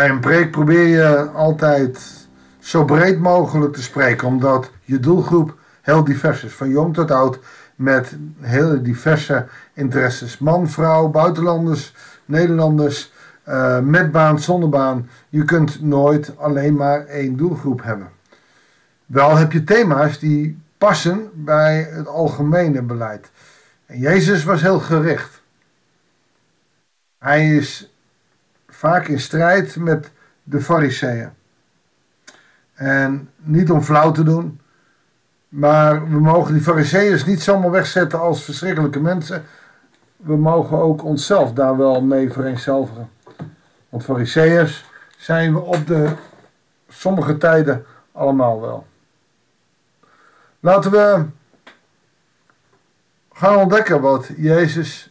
Bij een preek probeer je altijd zo breed mogelijk te spreken, omdat je doelgroep heel divers is, van jong tot oud, met hele diverse interesses. Man, vrouw, buitenlanders, Nederlanders, uh, met baan, zonder baan. Je kunt nooit alleen maar één doelgroep hebben. Wel heb je thema's die passen bij het algemene beleid. En Jezus was heel gericht. Hij is vaak in strijd met de fariseeën. En niet om flauw te doen, maar we mogen die fariseeërs niet zomaar wegzetten als verschrikkelijke mensen. We mogen ook onszelf daar wel mee vereenzelvigen. Want fariseeërs zijn we op de sommige tijden allemaal wel. Laten we gaan ontdekken wat Jezus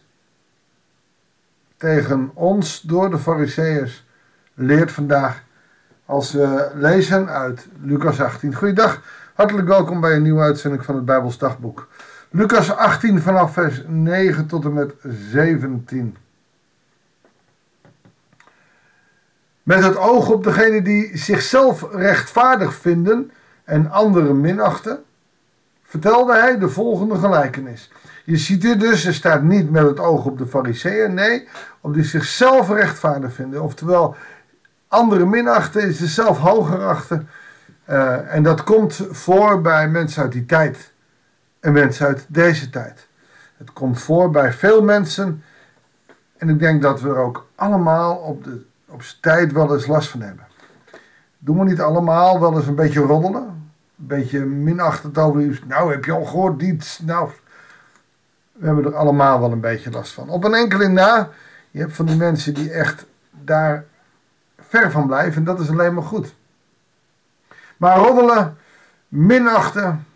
tegen ons door de Fariseeërs leert vandaag. Als we lezen uit Lucas 18. Goeiedag, hartelijk welkom bij een nieuwe uitzending van het Bijbels Dagboek. Lucas 18 vanaf vers 9 tot en met 17. Met het oog op degene die zichzelf rechtvaardig vinden en anderen minachten, vertelde hij de volgende gelijkenis. Je ziet hier dus, er staat niet met het oog op de fariseeën, nee, op die zichzelf rechtvaardig vinden. Oftewel, anderen minachten is zichzelf hoger achten. Uh, en dat komt voor bij mensen uit die tijd en mensen uit deze tijd. Het komt voor bij veel mensen. En ik denk dat we er ook allemaal op, de, op z'n tijd wel eens last van hebben. Doen we niet allemaal wel eens een beetje roddelen? Een beetje minachtend over. Nou, heb je al gehoord, dit? Nou, we hebben er allemaal wel een beetje last van. Op een enkeling na, je hebt van die mensen die echt daar ver van blijven. En dat is alleen maar goed. Maar roddelen, minachten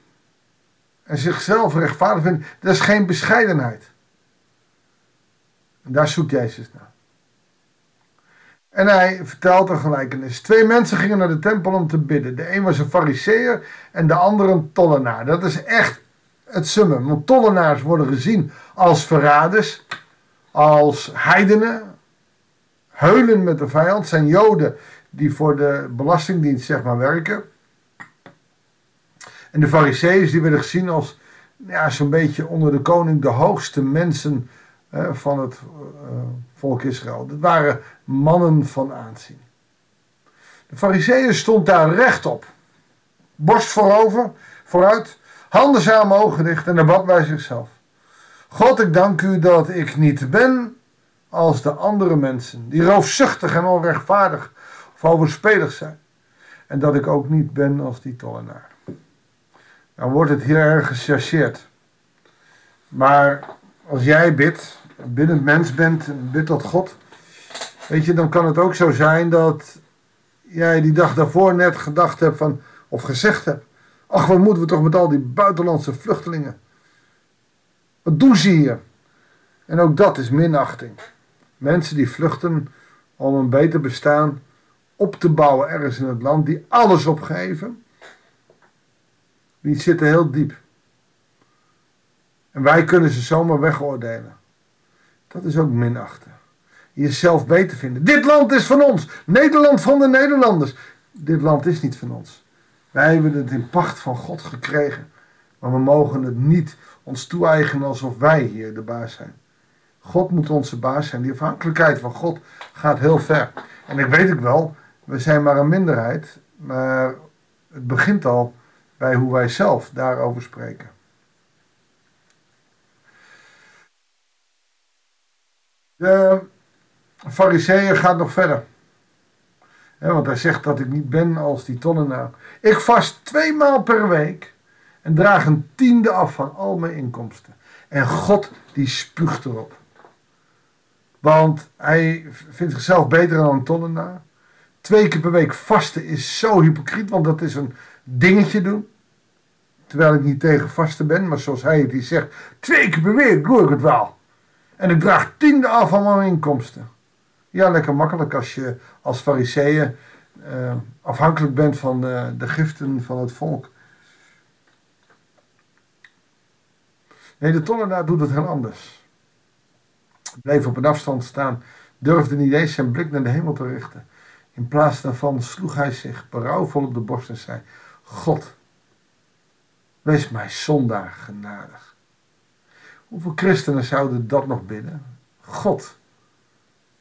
en zichzelf rechtvaardig vinden, dat is geen bescheidenheid. En daar zoekt Jezus naar. En hij vertelt een gelijkenis. Twee mensen gingen naar de tempel om te bidden. De een was een fariseer en de ander een tollenaar. Dat is echt het summum. Want tollenaars worden gezien als verraders, als heidenen, heulen met de vijand. zijn joden die voor de belastingdienst zeg maar werken. En de fariseeërs die werden gezien als ja, zo'n beetje onder de koning de hoogste mensen van het uh, volk Israël. Dat waren mannen van aanzien. De fariseeën stond daar rechtop. Borst voorover, vooruit, handen samen, ogen dicht en dan bad bij zichzelf. God, ik dank u dat ik niet ben als de andere mensen, die roofzuchtig en onrechtvaardig of overspelig zijn. En dat ik ook niet ben als die tollenaar. Dan wordt het hier erg gechargeerd. Maar als jij bidt, binnen mens bent, bidt tot God, weet je, dan kan het ook zo zijn dat jij die dag daarvoor net gedacht hebt van, of gezegd hebt, ach, wat moeten we toch met al die buitenlandse vluchtelingen? Wat doen ze hier? En ook dat is minachting. Mensen die vluchten om een beter bestaan op te bouwen ergens in het land, die alles opgeven, die zitten heel diep. En wij kunnen ze zomaar wegoordelen. Dat is ook minachten. Jezelf beter vinden. Dit land is van ons. Nederland van de Nederlanders. Dit land is niet van ons. Wij hebben het in pacht van God gekregen. Maar we mogen het niet ons toe-eigenen alsof wij hier de baas zijn. God moet onze baas zijn. Die afhankelijkheid van God gaat heel ver. En ik weet het wel, we zijn maar een minderheid. Maar het begint al bij hoe wij zelf daarover spreken. De fariseeën gaat nog verder. Want hij zegt dat ik niet ben als die tollenaar. Ik vast twee maal per week en draag een tiende af van al mijn inkomsten. En God die spuugt erop. Want hij vindt zichzelf beter dan een tollenaar. Twee keer per week vasten is zo hypocriet, want dat is een dingetje doen. Terwijl ik niet tegen vasten ben, maar zoals hij het hier zegt, twee keer per week doe ik het wel. En ik draag tiende af van mijn inkomsten. Ja, lekker makkelijk als je als fariseeën uh, afhankelijk bent van de, de giften van het volk. Nee, de tollenaar doet het heel anders. Bleef op een afstand staan, durfde niet eens zijn blik naar de hemel te richten. In plaats daarvan sloeg hij zich berouwvol op de borst en zei: God, wees mij zondaar genadig. Hoeveel christenen zouden dat nog bidden? God,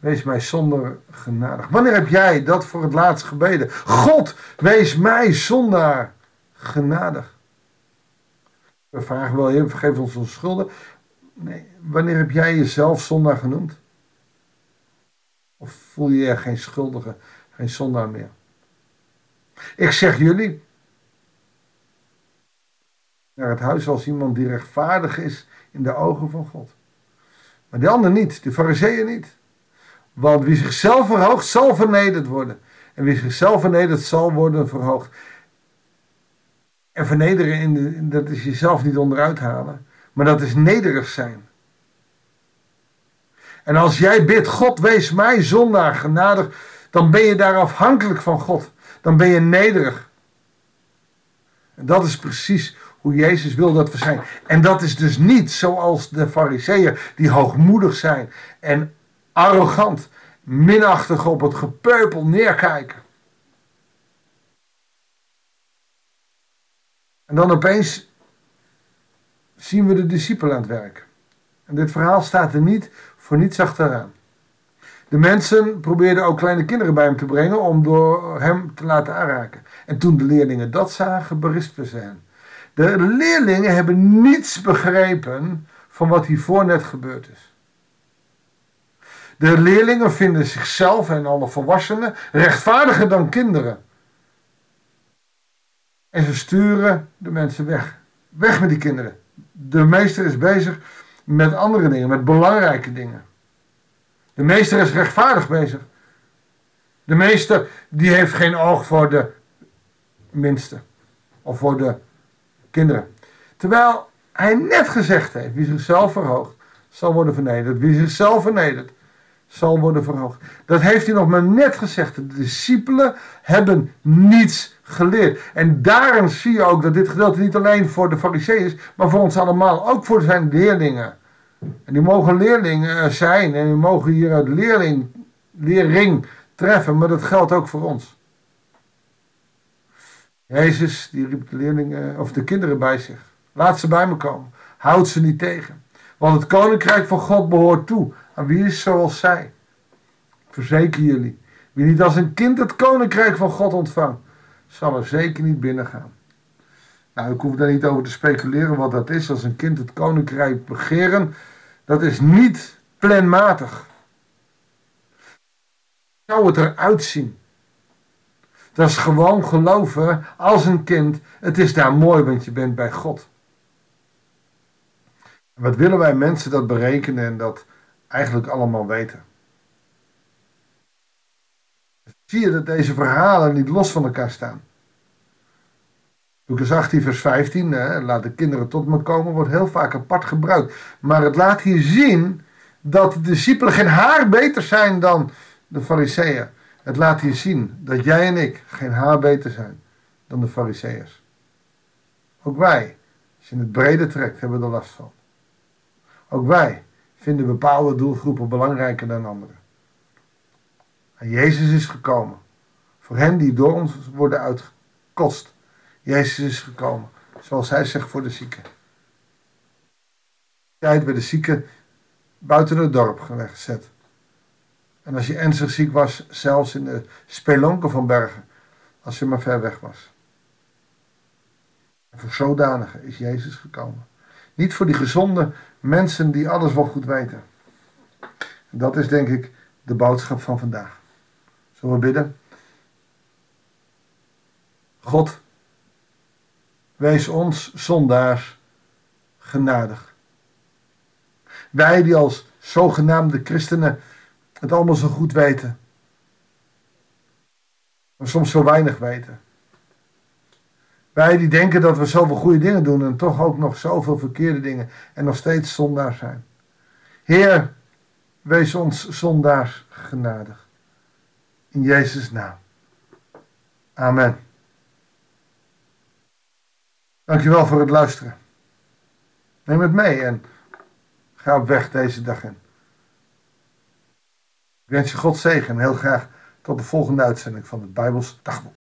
wees mij zonder genadig. Wanneer heb jij dat voor het laatst gebeden? God, wees mij zondaar genadig. We vragen wel, Heer, vergeef ons onze schulden. Nee, wanneer heb jij jezelf zondaar genoemd? Of voel je je geen schuldige, geen zondaar meer? Ik zeg jullie, naar het huis als iemand die rechtvaardig is in de ogen van God. Maar de ander niet, de fariseeën niet. Want wie zichzelf verhoogt, zal vernederd worden. En wie zichzelf vernedert, zal worden verhoogd. En vernederen, in de, dat is jezelf niet onderuit halen. Maar dat is nederig zijn. En als jij bidt, God wees mij zondaar genadig, dan ben je daar afhankelijk van God. Dan ben je nederig. En dat is precies hoe Jezus wil dat we zijn. En dat is dus niet zoals de fariseeën die hoogmoedig zijn en arrogant, minachtig op het gepeupel neerkijken. En dan opeens zien we de discipelen aan het werk. En dit verhaal staat er niet voor niets achteraan. De mensen probeerden ook kleine kinderen bij hem te brengen om door hem te laten aanraken. En toen de leerlingen dat zagen, berispen ze hen. De leerlingen hebben niets begrepen van wat hiervoor net gebeurd is. De leerlingen vinden zichzelf en alle volwassenen rechtvaardiger dan kinderen. En ze sturen de mensen weg. Weg met die kinderen. De meester is bezig met andere dingen, met belangrijke dingen. De meester is rechtvaardig bezig. De meester die heeft geen oog voor de minste. Of voor de kinderen. Terwijl hij net gezegd heeft, wie zichzelf verhoogt, zal worden vernederd. Wie zichzelf vernedert, zal worden verhoogd. Dat heeft hij nog maar net gezegd. De discipelen hebben niets geleerd. En daarom zie je ook dat dit gedeelte niet alleen voor de fariseeën is, maar voor ons allemaal, ook voor zijn leerlingen. En die mogen leerlingen zijn en die mogen hier uit leerling, leerring treffen, maar dat geldt ook voor ons. Jezus die riep de leerlingen of de kinderen bij zich. Laat ze bij me komen. Houd ze niet tegen. Want het koninkrijk van God behoort toe aan wie is zoals zij. Verzeker jullie, wie niet als een kind het koninkrijk van God ontvangt, zal er zeker niet binnen gaan. Nou, ik hoef daar niet over te speculeren wat dat is. Als een kind het koninkrijk begeren, dat is niet planmatig. Zou het eruit zien? Dat is gewoon geloven als een kind. Het is daar mooi, want je bent bij God. Wat willen wij mensen dat berekenen en dat eigenlijk allemaal weten? Zie je dat deze verhalen niet los van elkaar staan? Lucas 18, vers 15, hè, laat de kinderen tot me komen, wordt heel vaak apart gebruikt. Maar het laat hier zien dat de discipelen geen haar beter zijn dan de fariseeën. Het laat hier zien dat jij en ik geen haar beter zijn dan de fariseeërs. Ook wij, als je het brede trekt, hebben er last van. Ook wij vinden bepaalde doelgroepen belangrijker dan anderen. En Jezus is gekomen. Voor hen die door ons worden uitgekost. Jezus is gekomen. Zoals hij zegt voor de zieken. Tijd bij de zieken buiten het dorp gezet. En als je ernstig ziek was, zelfs in de spelonken van bergen, als je maar ver weg was. En voor zodanigen is Jezus gekomen. Niet voor die gezonde mensen die alles wel goed weten. En dat is denk ik de boodschap van vandaag. Zullen we bidden? God, wees ons zondaars genadig. Wij die als zogenaamde christenen het allemaal zo goed weten. Maar soms zo weinig weten. Wij die denken dat we zoveel goede dingen doen en toch ook nog zoveel verkeerde dingen en nog steeds zondaar zijn. Heer, wees ons zondaars genadig. In Jezus' naam. Amen. Dankjewel voor het luisteren. Neem het mee en ga op weg deze dag in. Ik wens je God zegen en heel graag tot de volgende uitzending van het Bijbels Dagboek.